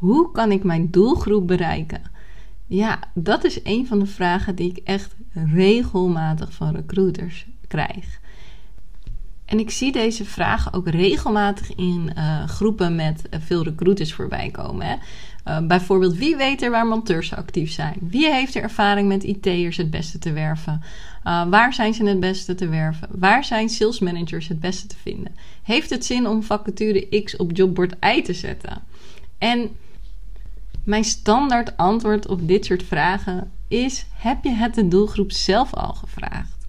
Hoe kan ik mijn doelgroep bereiken? Ja, dat is een van de vragen die ik echt regelmatig van recruiters krijg. En ik zie deze vraag ook regelmatig in uh, groepen met uh, veel recruiters voorbij komen. Hè. Uh, bijvoorbeeld, wie weet er waar monteurs actief zijn? Wie heeft er ervaring met IT'ers het beste te werven? waar zijn ze het beste te werven? Waar zijn sales managers het beste te vinden? Heeft het zin om vacature X op jobbord Y te zetten? En mijn standaard antwoord op dit soort vragen is: heb je het de doelgroep zelf al gevraagd?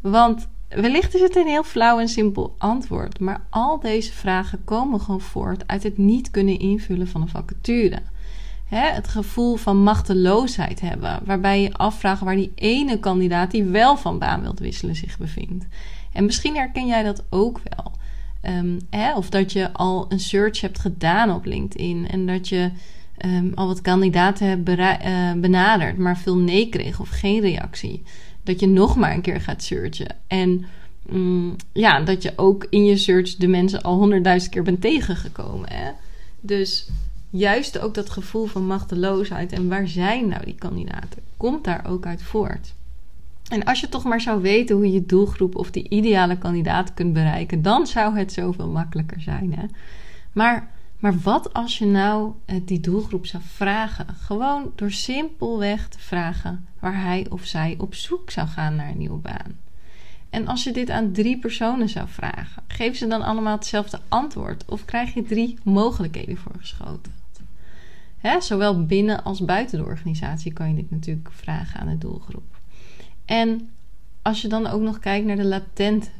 Want wellicht is het een heel flauw en simpel antwoord, maar al deze vragen komen gewoon voort uit het niet kunnen invullen van een vacature. het gevoel van machteloosheid hebben, waarbij je afvraagt waar die ene kandidaat die wel van baan wilt wisselen zich bevindt. En misschien herken jij dat ook wel. Um, of dat je al een search hebt gedaan op LinkedIn en dat je um, al wat kandidaten hebt uh, benaderd, maar veel nee kreeg of geen reactie. Dat je nog maar een keer gaat searchen. En um, ja, dat je ook in je search de mensen al honderdduizend keer bent tegengekomen. Hè? Dus juist ook dat gevoel van machteloosheid en waar zijn nou die kandidaten, komt daar ook uit voort. En als je toch maar zou weten hoe je doelgroep of die ideale kandidaat kunt bereiken, dan zou het zoveel makkelijker zijn. Hè? Maar maar wat als je nou eh, die doelgroep zou vragen? Gewoon door simpelweg te vragen waar hij of zij op zoek zou gaan naar een nieuwe baan. En als je dit aan drie personen zou vragen, geven ze dan allemaal hetzelfde antwoord of krijg je drie mogelijkheden voorgeschoten? Hè, zowel binnen als buiten de organisatie kan je dit natuurlijk vragen aan de doelgroep. En als je dan ook nog kijkt naar de latent,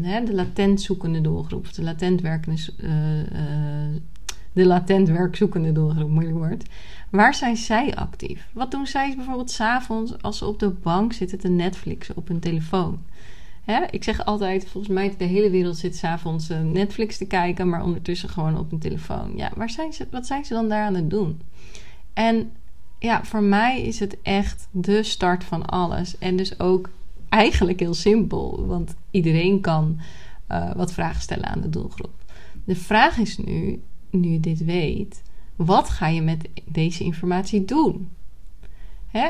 hè, de latent zoekende doelgroep, de latent werkende uh, uh, de latent werkzoekende doelgroep, moeilijk woord. Waar zijn zij actief? Wat doen zij bijvoorbeeld s'avonds als ze op de bank zitten te Netflixen op hun telefoon? Hè? Ik zeg altijd, volgens mij de hele wereld zit s'avonds uh, Netflix te kijken, maar ondertussen gewoon op hun telefoon. Ja, waar zijn ze, wat zijn ze dan daar aan het doen? En ja, voor mij is het echt de start van alles. En dus ook eigenlijk heel simpel, want iedereen kan uh, wat vragen stellen aan de doelgroep. De vraag is nu: nu dit weet, wat ga je met deze informatie doen?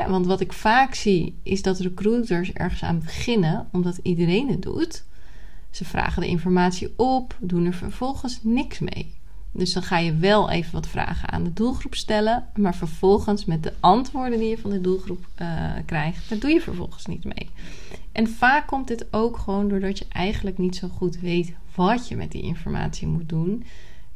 Want wat ik vaak zie, is dat recruiters ergens aan beginnen, omdat iedereen het doet. Ze vragen de informatie op, doen er vervolgens niks mee. Dus dan ga je wel even wat vragen aan de doelgroep stellen, maar vervolgens met de antwoorden die je van de doelgroep uh, krijgt, daar doe je vervolgens niet mee. En vaak komt dit ook gewoon doordat je eigenlijk niet zo goed weet wat je met die informatie moet doen.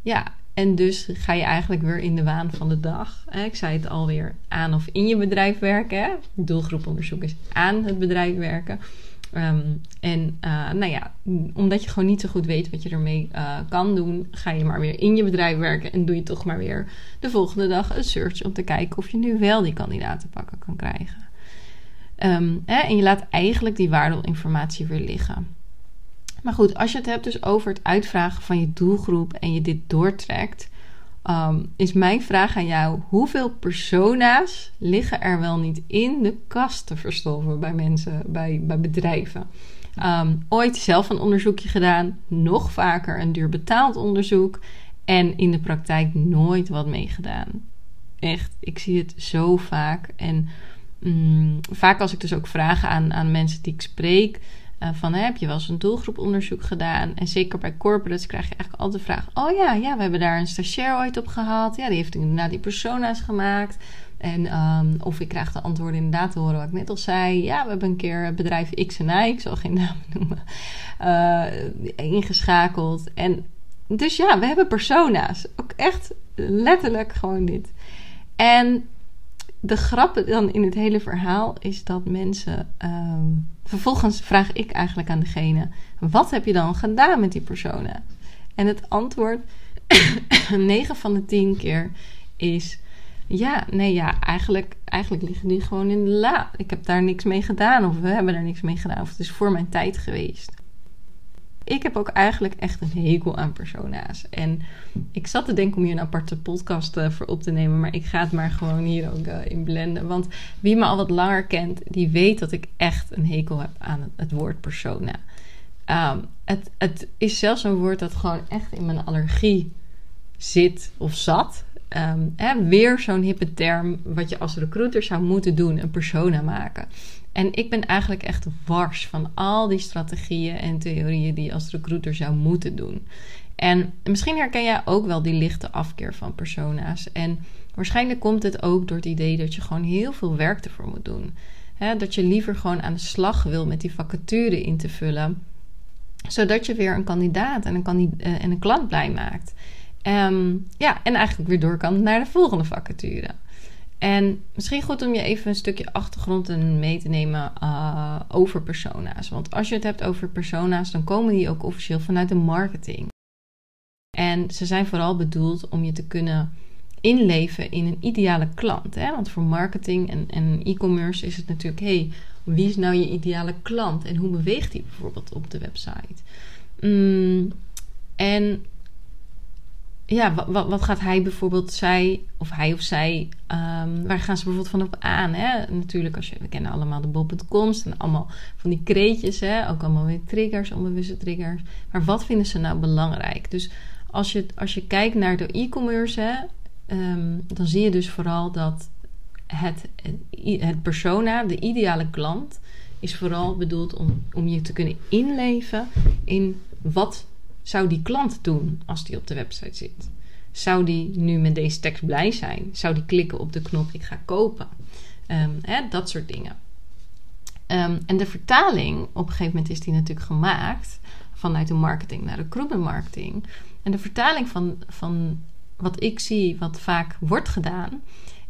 Ja, en dus ga je eigenlijk weer in de waan van de dag. Ik zei het alweer aan of in je bedrijf werken. Doelgroeponderzoek is aan het bedrijf werken. Ehm, en uh, nou ja, omdat je gewoon niet zo goed weet wat je ermee uh, kan doen, ga je maar weer in je bedrijf werken en doe je toch maar weer de volgende dag een search om te kijken of je nu wel die kandidaten pakken kan krijgen. Hè, en je laat eigenlijk die waardevolle informatie weer liggen. Maar goed, als je het hebt dus over het uitvragen van je doelgroep en je dit doortrekt, um, is mijn vraag aan jou: hoeveel persona's liggen er wel niet in de kast te verstoffen bij mensen, bij, bij bedrijven? Um, ooit zelf een onderzoekje gedaan, nog vaker een duur betaald onderzoek en in de praktijk nooit wat meegedaan. Echt, ik zie het zo vaak. En mm, vaak als ik dus ook vragen aan, aan mensen die ik spreek, uh, van heb je wel eens een doelgroeponderzoek gedaan? En zeker bij corporates krijg je eigenlijk altijd de vraag: Oh ja, ja, we hebben daar een stagiair ooit op gehad. Ja, die heeft inderdaad die persona's gemaakt. En um, of ik krijg de antwoorden inderdaad te horen wat ik net al zei. Ja, we hebben een keer bedrijf X en Y, ik zal geen naam noemen, uh, ingeschakeld. En dus ja, we hebben persona's. Ook echt letterlijk gewoon dit. En de grap dan in het hele verhaal is dat mensen. Ehm, vervolgens vraag ik eigenlijk aan degene: wat heb je dan gedaan met die personen? En het antwoord 9 van de 10 keer is ja, nee, ja, eigenlijk, eigenlijk liggen die gewoon in de la. Ik heb daar niks mee gedaan of we hebben daar niks mee gedaan of het is voor mijn tijd geweest. Ik heb ook eigenlijk echt een hekel aan persona's. En ik zat te denken om hier een aparte podcast uh, voor op te nemen, maar ik ga het maar gewoon hier ook uh, in blenden. Want wie me al wat langer kent, die weet dat ik echt een hekel heb aan het, woord persona. Um, het, het is zelfs een woord dat gewoon echt in mijn allergie zit of zat. Um, hè, weer zo'n hippe term, wat je als recruiter zou moeten doen, een persona maken. En ik ben eigenlijk echt wars van al die strategieën en theorieën die je als recruiter zou moeten doen. En misschien herken jij ook wel die lichte afkeer van persona's. En waarschijnlijk komt het ook door het idee dat je gewoon heel veel werk ervoor moet doen. dat je liever gewoon aan de slag wil met die vacature in te vullen. Zodat je weer een kandidaat en een, eh, en een klant blij maakt. Um, ja, en eigenlijk weer door kan naar de volgende vacature. En misschien goed om je even een stukje achtergrond mee te nemen uh, over persona's. Want als je het hebt over persona's, dan komen die ook officieel vanuit de marketing. En ze zijn vooral bedoeld om je te kunnen inleven in een ideale klant. Hè? Want voor marketing en, en e-commerce is het natuurlijk: hey, wie is nou je ideale klant en hoe beweegt die bijvoorbeeld op de website? Mm, en ja, wat, wat, gaat hij bijvoorbeeld, zij of hij of zij, um, waar gaan ze bijvoorbeeld van op aan? Hè? Natuurlijk, als je, we kennen allemaal de bol.coms en allemaal van die kreetjes, hè? ook allemaal weer triggers, onbewuste triggers. Maar wat vinden ze nou belangrijk? Dus als je, als je kijkt naar de e-commerce, um, dan zie je dus vooral dat het, het persona, de ideale klant, is vooral bedoeld om, om je te kunnen inleven in wat zou die klant doen als die op de website zit? Zou die nu met deze tekst blij zijn? Zou die klikken op de knop ik ga kopen? Ehm, hè, dat soort dingen. Ehm, en de vertaling, op een gegeven moment is die natuurlijk gemaakt vanuit de marketing naar de recruitment marketing. En de vertaling van, van wat ik zie, wat vaak wordt gedaan,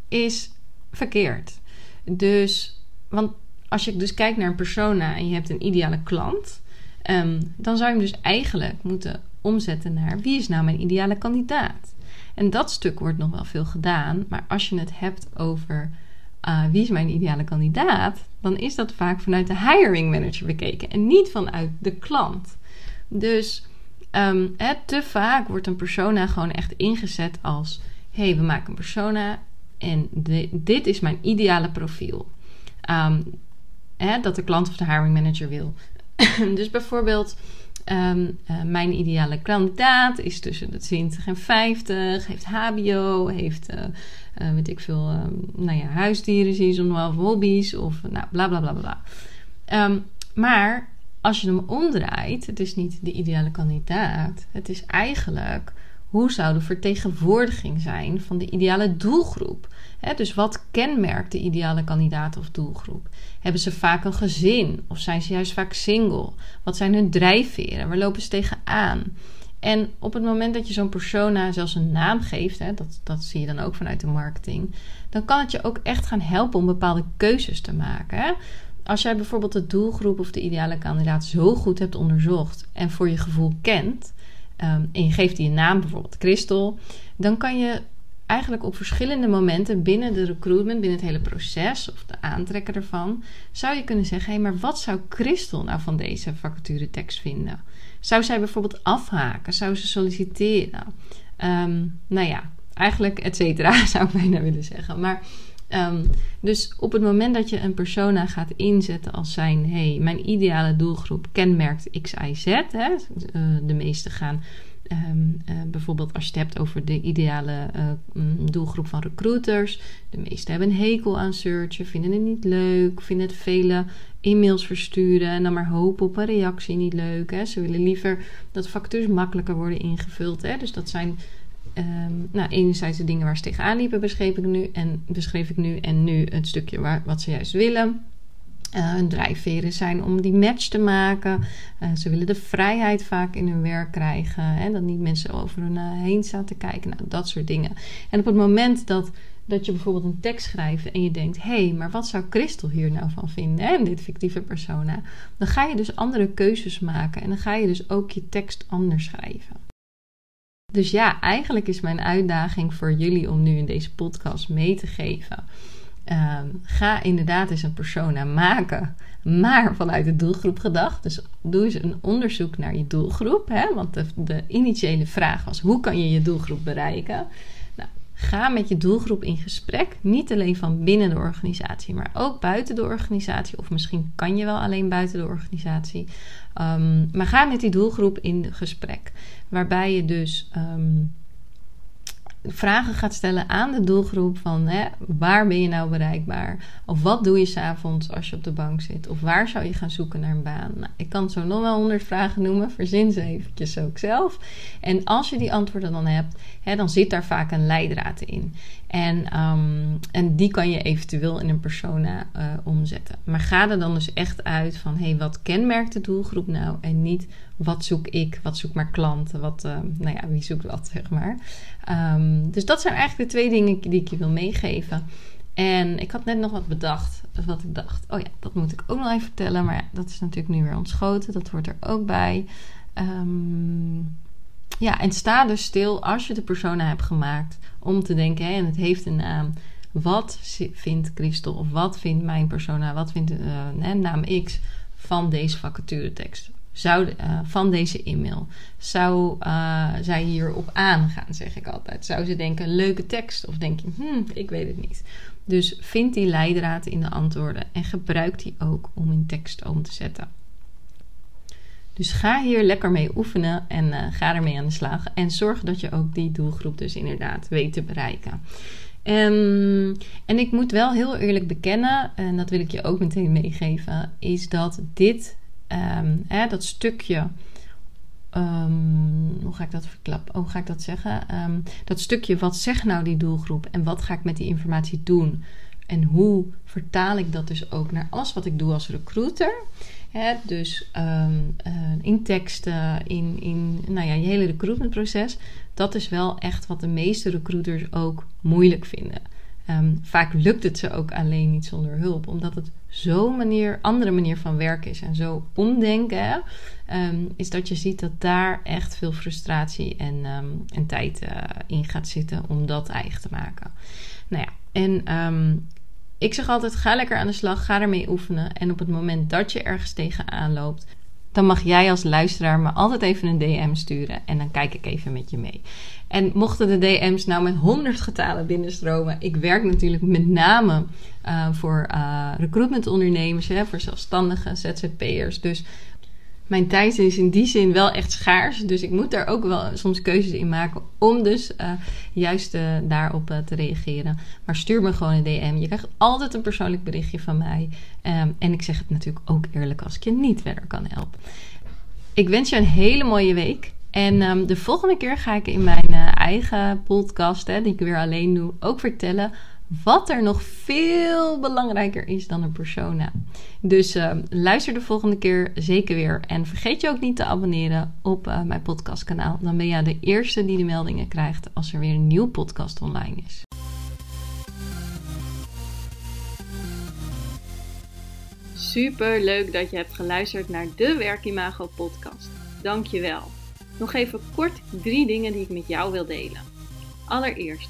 is verkeerd. Dus, want als je dus kijkt naar een persona en je hebt een ideale klant, Ehm, dan zou je hem dus eigenlijk moeten omzetten naar wie is nou mijn ideale kandidaat. En dat stuk wordt nog wel veel gedaan, maar als je het hebt over uh, wie is mijn ideale kandidaat, dan is dat vaak vanuit de hiring manager bekeken en niet vanuit de klant. Dus um, te vaak wordt een persona gewoon echt ingezet als: hé, hey, we maken een persona en dit is mijn ideale profiel. Um, dat de klant of de hiring manager wil. dus bijvoorbeeld, ehm, eh, mijn ideale kandidaat is tussen de 20 en 50, heeft HBO, heeft, uh, weet ik veel, ehm, nou ja, huisdieren, zie je of hobby's of nou, bla bla bla bla. Ehm, maar als je hem omdraait, het is niet de ideale kandidaat, het is eigenlijk hoe zou de vertegenwoordiging zijn van de ideale doelgroep? Dus wat kenmerkt de ideale kandidaat of doelgroep? Hebben ze vaak een gezin of zijn ze juist vaak single? Wat zijn hun drijfveren? Waar lopen ze tegenaan? En op het moment dat je zo'n persona zelfs een naam geeft, hè, dat, dat zie je dan ook vanuit de marketing, dan kan het je ook echt gaan helpen om bepaalde keuzes te maken. Als jij bijvoorbeeld de doelgroep of de ideale kandidaat zo goed hebt onderzocht en voor je gevoel kent, um, en je geeft die een naam, bijvoorbeeld Christel, dan kan je eigenlijk op verschillende momenten binnen de recruitment, binnen het hele proces of de aantrekker ervan, zou je kunnen zeggen: hé, hey, maar wat zou Christel nou van deze vacature tekst vinden? Zou zij bijvoorbeeld afhaken? Zou ze solliciteren? Um, nou ja, eigenlijk et cetera, zou ik bijna willen zeggen. Maar um, dus op het moment dat je een persona gaat inzetten als zijn: hey, mijn ideale doelgroep kenmerkt X, Y, Z. Hè, uh, de meeste gaan Um, uh, bijvoorbeeld als je het hebt over de ideale uh, doelgroep van recruiters. De meesten hebben een hekel aan searchen, vinden het niet leuk, vinden het vele e-mails versturen en dan maar hopen op een reactie niet leuk. Hè. Ze willen liever dat factures makkelijker worden ingevuld. Hè. Dus dat zijn um, nou, enerzijds de dingen waar ze tegenaan liepen, beschreef ik nu. En, beschreef ik nu, en nu het stukje waar, wat ze juist willen. Uh, hun drijfveren zijn om die match te maken. Uh, ze willen de vrijheid vaak in hun werk krijgen. Hè, dat niet mensen over hun uh, heen staan te kijken. Nou, dat soort dingen. En op het moment dat, dat je bijvoorbeeld een tekst schrijft en je denkt: hé, hey, maar wat zou Christel hier nou van vinden? Hè, dit fictieve persona. Dan ga je dus andere keuzes maken. En dan ga je dus ook je tekst anders schrijven. Dus ja, eigenlijk is mijn uitdaging voor jullie om nu in deze podcast mee te geven. Ehm, ga inderdaad eens een persona maken, maar vanuit de doelgroep gedacht. Dus doe eens een onderzoek naar je doelgroep. Hè? Want de, initiële vraag was: hoe kan je je doelgroep bereiken? Nou, ga met je doelgroep in gesprek. Niet alleen van binnen de organisatie, maar ook buiten de organisatie. Of misschien kan je wel alleen buiten de organisatie. Ehm, maar ga met die doelgroep in gesprek. Waarbij je dus ehm, vragen gaat stellen aan de doelgroep van hè, waar ben je nou bereikbaar? Of wat doe je s'avonds als je op de bank zit? Of waar zou je gaan zoeken naar een baan? Nou, ik kan zo nog wel honderd vragen noemen, verzin ze eventjes ook zelf. En als je die antwoorden dan hebt, hè, dan zit daar vaak een leidraad in. En, ehm, en die kan je eventueel in een persona uh, omzetten. Maar ga er dan dus echt uit van hé, hey, wat kenmerkt de doelgroep nou? En niet wat zoek ik, wat zoekt mijn klanten, wat, uh, nou ja, wie zoekt wat, zeg maar. Um, dus dat zijn eigenlijk de twee dingen die ik je wil meegeven. En ik had net nog wat bedacht, wat ik dacht, oh ja, dat moet ik ook nog even vertellen. Maar dat is natuurlijk nu weer ontschoten, dat hoort er ook bij. Um, ja, en sta dus stil als je de persona hebt gemaakt om te denken, hè, en het heeft een naam. Wat vindt Christel of wat vindt mijn persona, wat vindt uh, naam X van deze vacaturetekst? Zou, uh, van deze e-mail. Zou uh, zij hierop aangaan, zeg ik altijd. Zou ze denken, leuke tekst? Of denk je, hmm, ik weet het niet. Dus vind die leidraad in de antwoorden en gebruik die ook om in tekst om te zetten. Dus ga hier lekker mee oefenen en uh, ga ermee aan de slag. En zorg dat je ook die doelgroep dus inderdaad weet te bereiken. Um, en ik moet wel heel eerlijk bekennen, en dat wil ik je ook meteen meegeven, is dat dit, um, hè, dat stukje, um, hoe ga ik dat verklappen? Oh, hoe ga ik dat zeggen? dat stukje, wat zegt nou die doelgroep en wat ga ik met die informatie doen? En hoe vertaal ik dat dus ook naar alles wat ik doe als recruiter? Dus um, uh, in teksten, in, in nou ja, je hele recruitmentproces. Dat is wel echt wat de meeste recruiters ook moeilijk vinden. Um, vaak lukt het ze ook alleen niet zonder hulp, omdat het zo'n manier, andere manier van werken is en zo omdenken, um, is dat je ziet dat daar echt veel frustratie en, en tijd uh, in gaat zitten om dat eigen te maken. Nou ja, en ik zeg altijd: ga lekker aan de slag, ga ermee oefenen. En op het moment dat je ergens tegenaan loopt, dan mag jij als luisteraar me altijd even een DM sturen. En dan kijk ik even met je mee. En mochten de DM's nou met honderd getalen binnenstromen. Ik werk natuurlijk met name uh, voor uh, recruitmentondernemers, hè, voor zelfstandigen, ZZP'ers. Dus mijn tijd is in die zin wel echt schaars. Dus ik moet daar ook wel soms keuzes in maken om dus uh, juist uh, daarop uh, te reageren. Maar stuur me gewoon een DM. Je krijgt altijd een persoonlijk berichtje van mij. Um, en ik zeg het natuurlijk ook eerlijk als ik je niet verder kan helpen. Ik wens je een hele mooie week. En um, de volgende keer ga ik in mijn eigen podcast, hè, die ik weer alleen doe, ook vertellen wat er nog veel belangrijker is dan een persona. Dus uh, luister de volgende keer zeker weer. En vergeet je ook niet te abonneren op uh, mijn podcastkanaal. Dan ben jij de eerste die de meldingen krijgt als er weer een nieuw podcast online is. Super leuk dat je hebt geluisterd naar de Werkimago podcast. Dankjewel. Nog even kort drie dingen die ik met jou wil delen. Allereerst,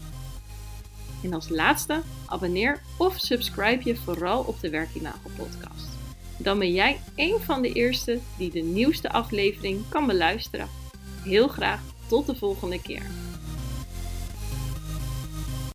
En als laatste, abonneer of subscribe je vooral op de Werkimago podcast. Dan ben jij een van de eerste die de nieuwste aflevering kan beluisteren. Heel graag tot de volgende keer.